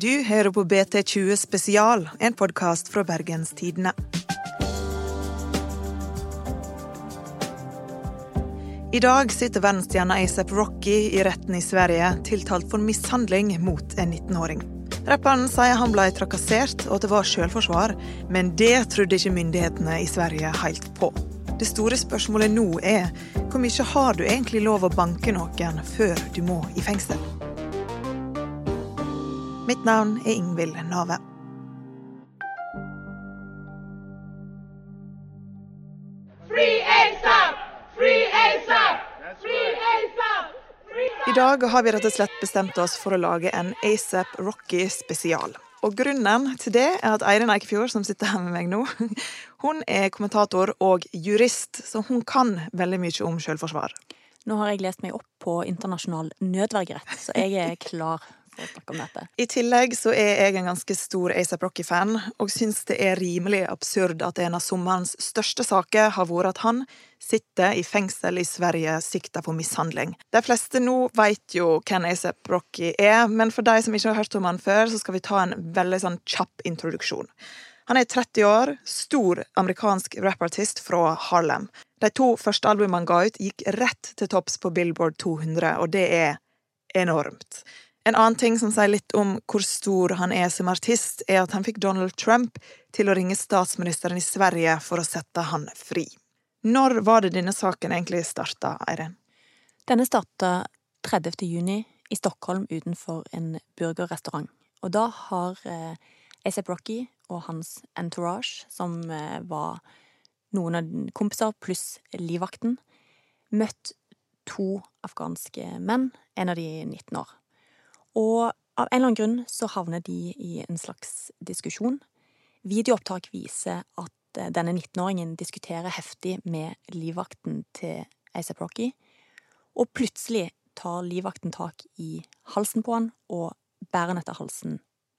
Du hører på BT20 Spesial, en podkast fra Bergens Tidende. I dag sitter verdensstjerna ASAP Rocky i retten i Sverige, tiltalt for mishandling mot en 19-åring. Rapperen sier han ble trakassert og at det var selvforsvar, men det trodde ikke myndighetene i Sverige helt på. Det store spørsmålet nå er hvor mye har du egentlig lov å banke noen før du må i fengsel? Mitt navn er Ingvild ASAP! I dag har vi rett og slett bestemt oss for å lage en ASAP Rocky spesial. Og grunnen til det er at Eirin Eikefjord, som sitter her med meg nå, hun er kommentator og jurist, så hun kan veldig mye om selvforsvar. Nå har jeg lest meg opp på internasjonal nødvergerett, så jeg er klar snakke om dette. I tillegg så er jeg en ganske stor ASAP Rocky-fan, og syns det er rimelig absurd at en av sommerens største saker har vært at han sitter i fengsel i Sverige sikta for mishandling. De fleste nå vet jo hvem ASAP Rocky er, men for de som ikke har hørt om han før, så skal vi ta en veldig sånn kjapp introduksjon. Han er 30 år, stor amerikansk rappartist fra Harlem. De to første albumene han ga ut, gikk rett til topps på Billboard 200, og det er enormt. En annen ting som sier litt om hvor stor han er som artist, er at han fikk Donald Trump til å ringe statsministeren i Sverige for å sette han fri. Når var det denne saken egentlig starta, Eirin? Denne starta 30. juni i Stockholm utenfor en burgerrestaurant. Og da har eh, ASAP Rocky og hans entourage, som eh, var noen av kompiser pluss livvakten, møtt to afghanske menn, en av de 19 år. Og av en eller annen grunn så havner de i en slags diskusjon. Videoopptak viser at eh, denne 19-åringen diskuterer heftig med livvakten til ASAP Rocky, og plutselig tar livvakten tak i halsen på han og bærer han etter halsen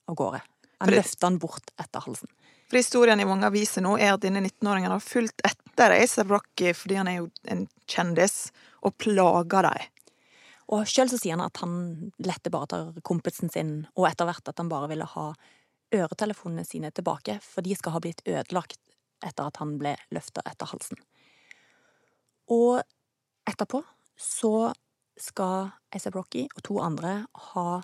av gårde. Han løfter han bort etter halsen. For historien i mange aviser nå er at denne 19-åringen har fulgt etter ASAP Rocky fordi han er jo en kjendis, og plager dem. Og sjøl så sier han at han lette bare etter kompisen sin, og etter hvert at han bare ville ha øretelefonene sine tilbake, for de skal ha blitt ødelagt etter at han ble løfta etter halsen. Og etterpå så skal ASAP Rocky og to andre ha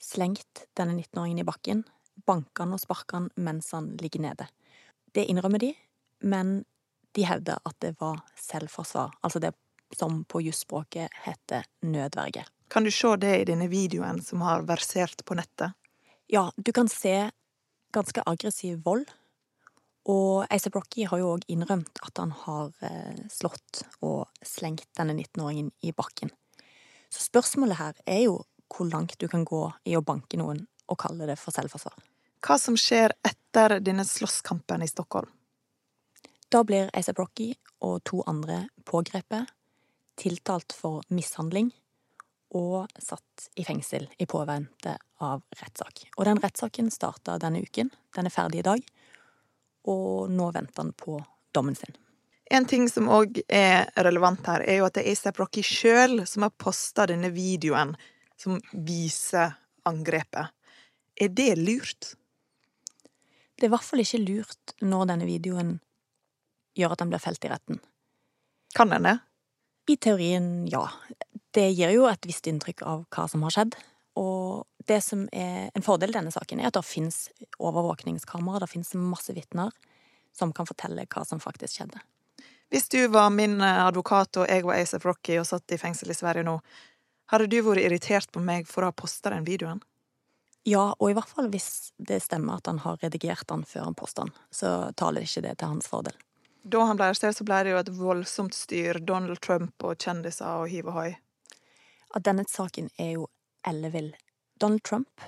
slengt denne 19-åringen i bakken, banka han og sparka han mens han ligger nede. Det innrømmer de, men de hevder at det var selvforsvar, altså det som på jusspråket heter nødverge. Kan du se det i denne videoen som har versert på nettet? Ja, du kan se ganske aggressiv vold, og ASAP Rocky har jo òg innrømt at han har eh, slått og slengt denne 19-åringen i bakken. Så spørsmålet her er jo hvor langt du kan gå i å banke noen og kalle det for selvforsvar. Hva som skjer etter denne slåsskampen i Stockholm? Da blir ASAP Rocky og to andre pågrepet, tiltalt for mishandling og satt i fengsel i påvente av rettssak. Og den rettssaken starta denne uken. Den er ferdig i dag, og nå venter han på dommen sin. En ting som òg er relevant her, er jo at det er A$AP Rocky sjøl som har posta denne videoen som viser angrepet. Er det lurt? Det er i hvert fall ikke lurt når denne videoen gjør at han blir felt i retten. Kan en det? I teorien, ja. Det gir jo et visst inntrykk av hva som har skjedd. Og det som er en fordel i denne saken, er at det fins overvåkningskamera, det fins masse vitner som kan fortelle hva som faktisk skjedde. Hvis du var min advokat og jeg var Asaf Rocky og satt i fengsel i Sverige nå, hadde du vært irritert på meg for å ha posta den videoen? Ja, og i hvert fall hvis det stemmer at han har redigert den før han poster den, så taler ikke det til hans fordel. Da han ble arrestert, så ble det jo et voldsomt styr. Donald Trump og kjendiser og hiv og hoi. At denne saken er jo ellevill. Donald Trump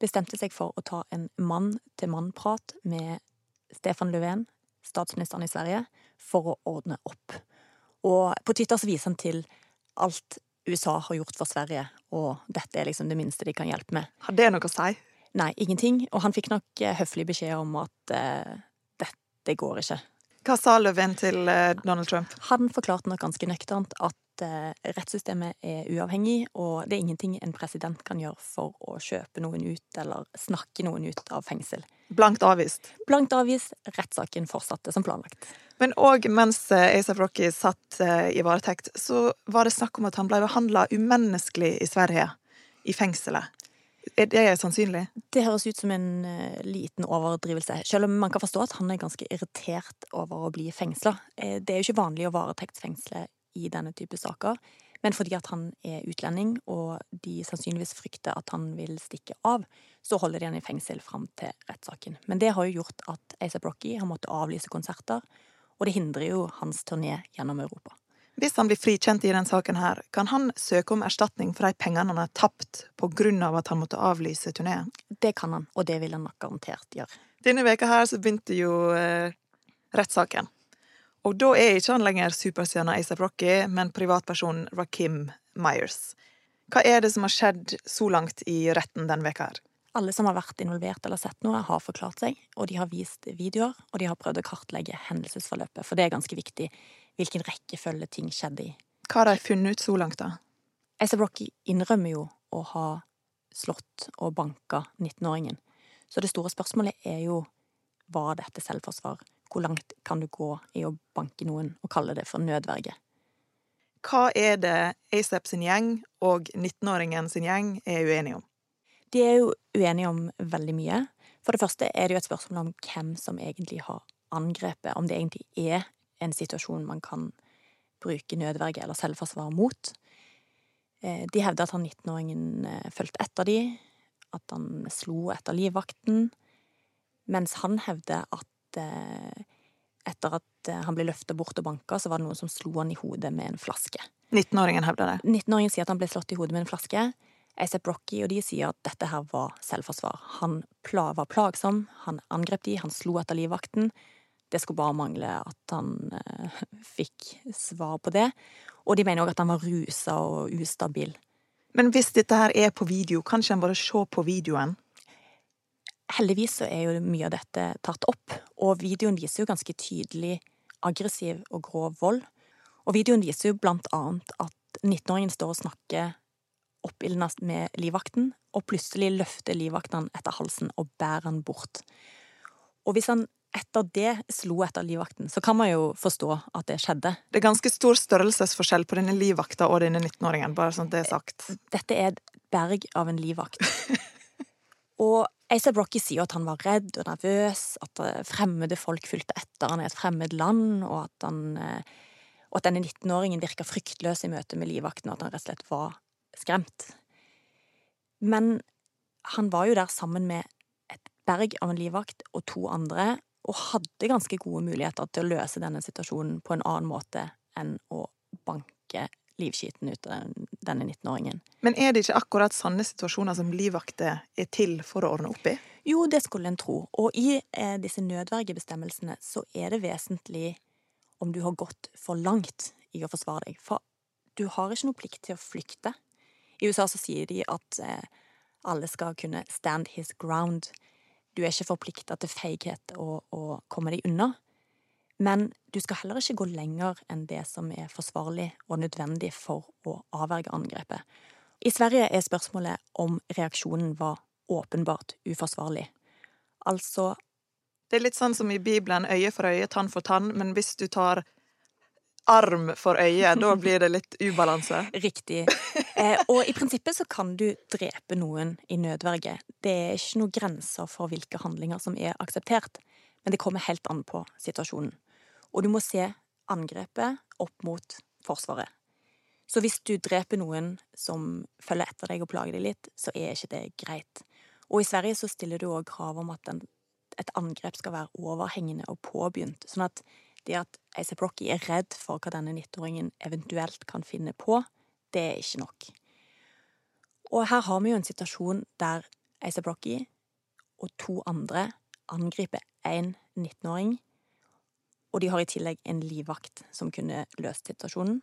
bestemte seg for å ta en mann-til-mann-prat med Stefan Löfven, statsministeren i Sverige, for å ordne opp. Og på Twitter så viser han til alt USA har gjort for Sverige, og dette er liksom det minste de kan hjelpe med. Har det noe å si? Nei, ingenting. Og han fikk nok eh, høflig beskjed om at eh, dette går ikke. Hva sa Löfven til eh, Donald Trump? Han forklarte nok ganske nøkternt at eh, rettssystemet er uavhengig, og det er ingenting en president kan gjøre for å kjøpe noen ut eller snakke noen ut av fengsel. Blankt avvist. Blankt avvist, rettssaken fortsatte som planlagt. Men òg mens Asaf Rocky satt eh, i varetekt, så var det snakk om at han ble behandla umenneskelig i Sverige, i fengselet. Er det sannsynlig? Det høres ut som en uh, liten overdrivelse, selv om man kan forstå at han er ganske irritert over å bli fengsla. det er jo ikke vanlig å varetektsfengsle i denne type saker, men fordi at han er utlending, og de sannsynligvis frykter at han vil stikke av, så holder de han i fengsel fram til rettssaken. Men det har jo gjort at ASAP Rocky har måttet avlyse konserter, og det hindrer jo hans turné gjennom Europa. Hvis han blir frikjent i denne saken, her, kan han søke om erstatning for de pengene han har tapt på grunn av at han måtte avlyse turneen? Det kan han, og det vil han nok garantert gjøre. Denne veka her så begynte jo eh, rettssaken. Og da er ikke han lenger superstjerna ASAP Rocky, men privatpersonen Rakim Myers. Hva er det som har skjedd så langt i retten denne veka her? Alle som har vært involvert eller sett noe, har forklart seg, og de har vist videoer, og de har prøvd å kartlegge hendelsesforløpet, for det er ganske viktig hvilken rekkefølge ting skjedde i. Hva har de funnet ut så langt, da? ASAP Rocky innrømmer jo å ha slått og banka 19-åringen, så det store spørsmålet er jo var dette selvforsvar? Hvor langt kan du gå i å banke noen og kalle det for nødverge? Hva er det ASAP sin gjeng og 19-åringen sin gjeng er uenige om? De er jo uenige om veldig mye. For det første er det jo et spørsmål om hvem som egentlig har angrepet, om det egentlig er en situasjon man kan bruke nødverge eller selvforsvar mot. Eh, de hevder at han 19-åringen eh, fulgte etter de, at han slo etter livvakten, mens han hevder at eh, etter at han ble løfta bort og banka, så var det noen som slo han i hodet med en flaske. 19-åringen hevder det? 19-åringen sier at han ble slått i hodet med en flaske. ASAP Rocky, og de sier at dette her var selvforsvar. Han var plagsom, han angrep de, han slo etter livvakten. Det skulle bare mangle at han eh, fikk svar på det. Og de mener òg at han var rusa og ustabil. Men hvis dette her er på video, kan ikke en bare se på videoen? Heldigvis så er jo mye av dette tatt opp, og videoen viser jo ganske tydelig aggressiv og grov vold. Og videoen viser jo blant annet at 19-åringen står og snakker oppildna med livvakten, og plutselig løfter livvakten etter halsen og bærer han bort. Og hvis han etter det slo etter livvakten, så kan man jo forstå at det skjedde. Det er ganske stor størrelsesforskjell på denne livvakta og denne 19-åringen, bare sånn det er sagt. Dette er et berg av en livvakt. og ASAP Brocky sier at han var redd og nervøs, at eh, fremmede folk fulgte etter han i et fremmed land, og at, han, eh, og at denne 19-åringen virka fryktløs i møte med livvakten, og at han rett og slett var skremt. Men han var jo der sammen med et berg av en livvakt og to andre, og hadde ganske gode muligheter til å løse denne situasjonen på en annen måte enn å banke livskiten ut av denne 19-åringen. Men er det ikke akkurat sanne situasjoner som livvakter er til for å ordne opp i? Jo, det skulle en tro. Og i eh, disse nødvergebestemmelsene så er det vesentlig om du har gått for langt i å forsvare deg. For du har ikke noe plikt til å flykte. I USA så sier de at eh, alle skal kunne stand his ground. Du er ikke forplikta til feighet og å komme deg unna. Men du skal heller ikke gå lenger enn det som er forsvarlig og nødvendig for å avverge angrepet. I Sverige er spørsmålet om reaksjonen var åpenbart uforsvarlig. Altså Det er litt sånn som i Bibelen, øye for øye, tann for tann, men hvis du tar arm for øye, da blir det litt ubalanse. Riktig. Eh, og i prinsippet så kan du drepe noen i nødverge. Det er ikke noen grenser for hvilke handlinger som er akseptert, men det kommer helt an på situasjonen. Og du må se angrepet opp mot Forsvaret. Så hvis du dreper noen som følger etter deg og plager deg litt, så er ikke det greit. Og i Sverige så stiller du òg krav om at en, et angrep skal være overhengende og påbegynt, sånn at det at ASAP Rocky er redd for hva denne 19-åringen eventuelt kan finne på, det er ikke nok. Og her har vi jo en situasjon der ASAP Rocky og to andre angriper én 19-åring, og de har i tillegg en livvakt som kunne løst situasjonen.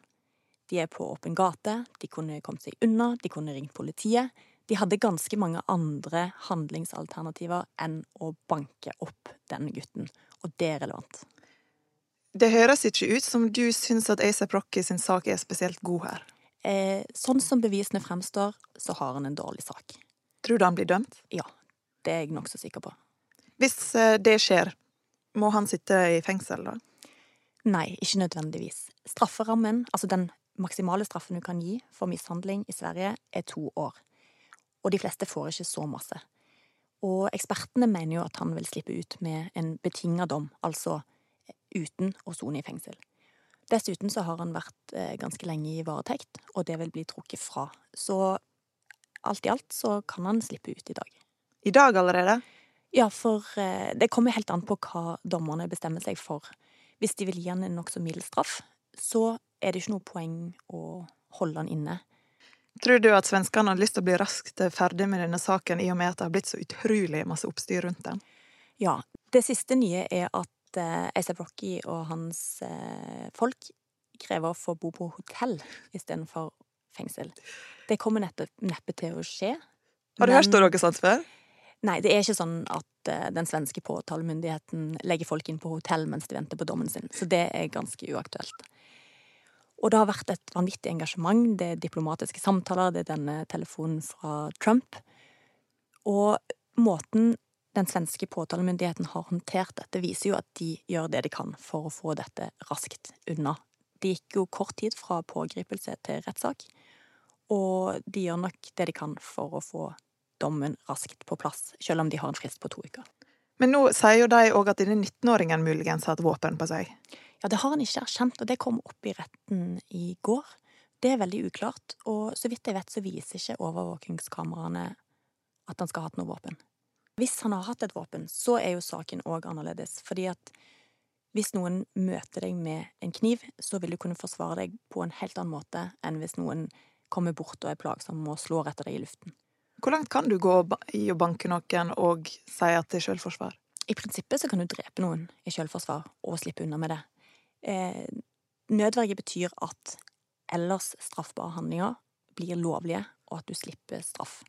De er på åpen gate, de kunne kommet seg unna, de kunne ringt politiet. De hadde ganske mange andre handlingsalternativer enn å banke opp denne gutten, og det er relevant. Det høres ikke ut som du syns at Asa Rocky sin sak er spesielt god her. Eh, sånn som bevisene fremstår, så har han en dårlig sak. Tror du han blir dømt? Ja, det er jeg nokså sikker på. Hvis eh, det skjer, må han sitte i fengsel, da? Nei, ikke nødvendigvis. Strafferammen, altså den maksimale straffen du kan gi for mishandling i Sverige, er to år. Og de fleste får ikke så masse. Og ekspertene mener jo at han vil slippe ut med en betinga dom, altså uten å sone i fengsel. Dessuten så har han vært eh, ganske lenge i varetekt, og det vil bli trukket fra. Så alt i alt så kan han slippe ut i dag. I dag allerede? Ja, for eh, det kommer helt an på hva dommerne bestemmer seg for. Hvis de vil gi han en nokså mild straff, så er det ikke noe poeng å holde han inne. Tror du at svenskene har lyst til å bli raskt ferdig med denne saken, i og med at det har blitt så utrolig masse oppstyr rundt den? Ja. Det siste nye er at eh, A$AP Rocky og hans eh, folk krever å få bo på hotell istedenfor fengsel. Det kommer neppe, neppe til å skje. Har du men- hørt noe sånt før? Nei, det er ikke sånn at uh, den svenske påtalemyndigheten legger folk inn på hotell mens de venter på dommen sin, så det er ganske uaktuelt. Og det har vært et vanvittig engasjement, det er diplomatiske samtaler, det er denne telefonen fra Trump. Og måten den svenske påtalemyndigheten har håndtert dette, viser jo at de gjør det de kan for å få dette raskt unna. Det gikk jo kort tid fra pågripelse til rettssak, og de gjør nok det de kan for å få dommen raskt på plass, selv om de har en frist på to uker. Men nå sier jo de òg at denne 19-åringen muligens har et våpen på seg. Ja, det har han ikke erkjent, og det kom opp i retten i går. Det er veldig uklart, og så vidt jeg vet så viser ikke overvåkingskameraene at han skal ha hatt noe våpen. Hvis han har hatt et våpen, så er jo saken òg annerledes, fordi at hvis noen møter deg med en kniv, så vil du kunne forsvare deg på en helt annen måte enn hvis noen kommer bort og er plagsom og slår etter deg i luften. Hvor langt kan du gå i å banke noen og si at det er selvforsvar? I prinsippet så kan du drepe noen i selvforsvar og slippe unna med det. Eh, nødverge betyr at ellers straffbare handlinger blir lovlige, og at du slipper straff.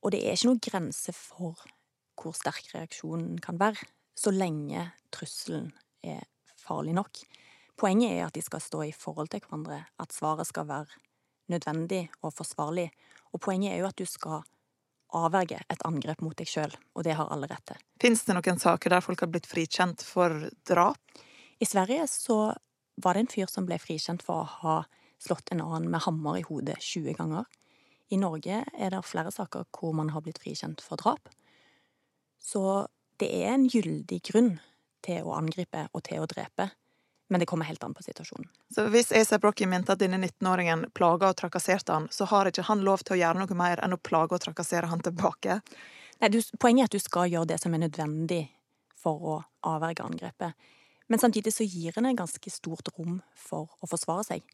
Og det er ikke noen grense for hvor sterk reaksjonen kan være, så lenge trusselen er farlig nok. Poenget er at de skal stå i forhold til hverandre, at svaret skal være nødvendig og forsvarlig. Og poenget er jo at du skal avverge et angrep mot deg sjøl, og det har alle rett til. Fins det noen saker der folk har blitt frikjent for drap? I Sverige så var det en fyr som ble frikjent for å ha slått en annen med hammer i hodet 20 ganger. I Norge er det flere saker hvor man har blitt frikjent for drap. Så det er en gyldig grunn til å angripe og til å drepe, men det kommer helt an på situasjonen. Så hvis ASAP Rocky mente at denne 19-åringen plaga og trakasserte han, så har ikke han lov til å gjøre noe mer enn å plage og trakassere han tilbake? Nei, du, poenget er at du skal gjøre det som er nødvendig for å avverge angrepet. Men samtidig så gir en et ganske stort rom for å forsvare seg.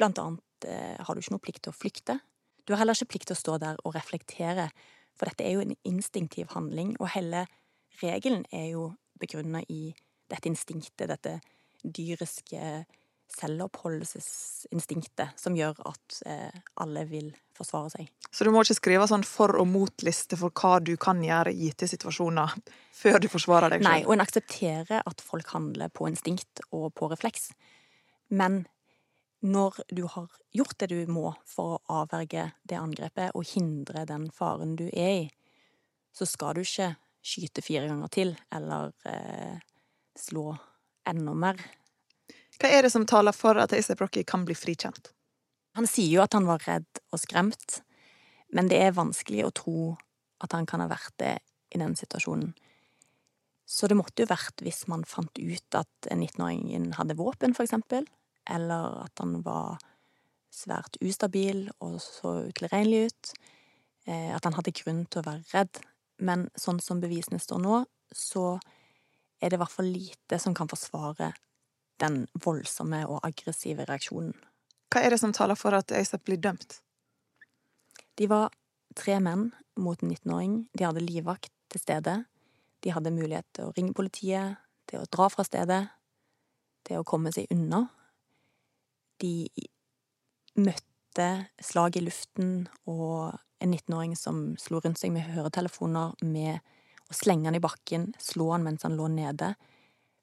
Blant annet eh, har du ikke noe plikt til å flykte. Du har heller ikke plikt til å stå der og reflektere, for dette er jo en instinktiv handling, og hele regelen er jo begrunna i dette instinktet, dette dyriske selvoppholdelsesinstinktet, som gjør at eh, alle vil forsvare seg. Så du må ikke skrive sånn for- og mot-liste for hva du kan gjøre i gitte situasjoner, før du forsvarer deg selv? Nei, og en aksepterer at folk handler på instinkt og på refleks. Men når du har gjort det du må for å avverge det angrepet og hindre den faren du er i, så skal du ikke skyte fire ganger til eller eh, slå enda mer. Hva er det som taler for at A$AP Rocky kan bli frikjent? Han sier jo at han var redd og skremt, men det er vanskelig å tro at han kan ha vært det i den situasjonen. Så det måtte jo vært hvis man fant ut at 19-åringen hadde våpen, for eksempel, eller at han var svært ustabil og så utilregnelig ut, eh, at han hadde grunn til å være redd. Men sånn som bevisene står nå, så er det i hvert fall lite som kan forsvare den voldsomme og aggressive reaksjonen. Hva er det som taler for at Øystein blir dømt? De var tre menn mot en 19-åring. De hadde livvakt til stede. De hadde mulighet til å ringe politiet, til å dra fra stedet, til å komme seg unna. De møtte slag i luften og en 19-åring som slo rundt seg med høretelefoner, med å slenge han i bakken, slå han mens han lå nede.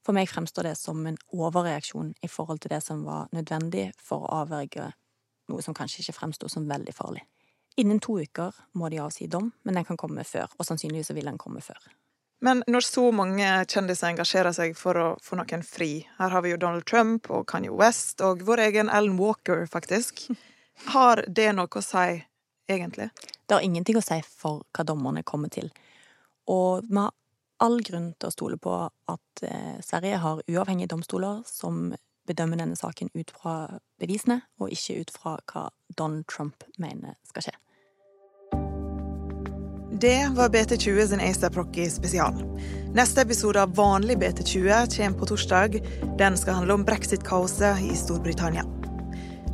For meg fremstår det som en overreaksjon i forhold til det som var nødvendig for å avverge noe som kanskje ikke fremsto som veldig farlig. Innen to uker må de avsi dom, men den kan komme før, og sannsynligvis vil den komme før. Men når så mange kjendiser engasjerer seg for å få noen fri Her har vi jo Donald Trump og Kanye West og vår egen Alan Walker, faktisk. Har det noe å si, egentlig? Det har ingenting å si for hva dommerne kommer til. Og vi har all grunn til å stole på at eh, Sverige har uavhengige domstoler som bedømmer denne saken ut fra bevisene, og ikke ut fra hva Donald Trump mener skal skje. Det var BT20 sin ASAP Rocky spesial. Neste episode av vanlig BT20 kommer på torsdag. Den skal handle om brexit-kaoset i Storbritannia.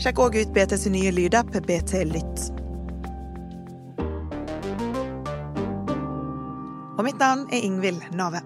Sjekk òg ut BTs nye lydapp BT Lytt. Og mitt navn er Ingvild Nave.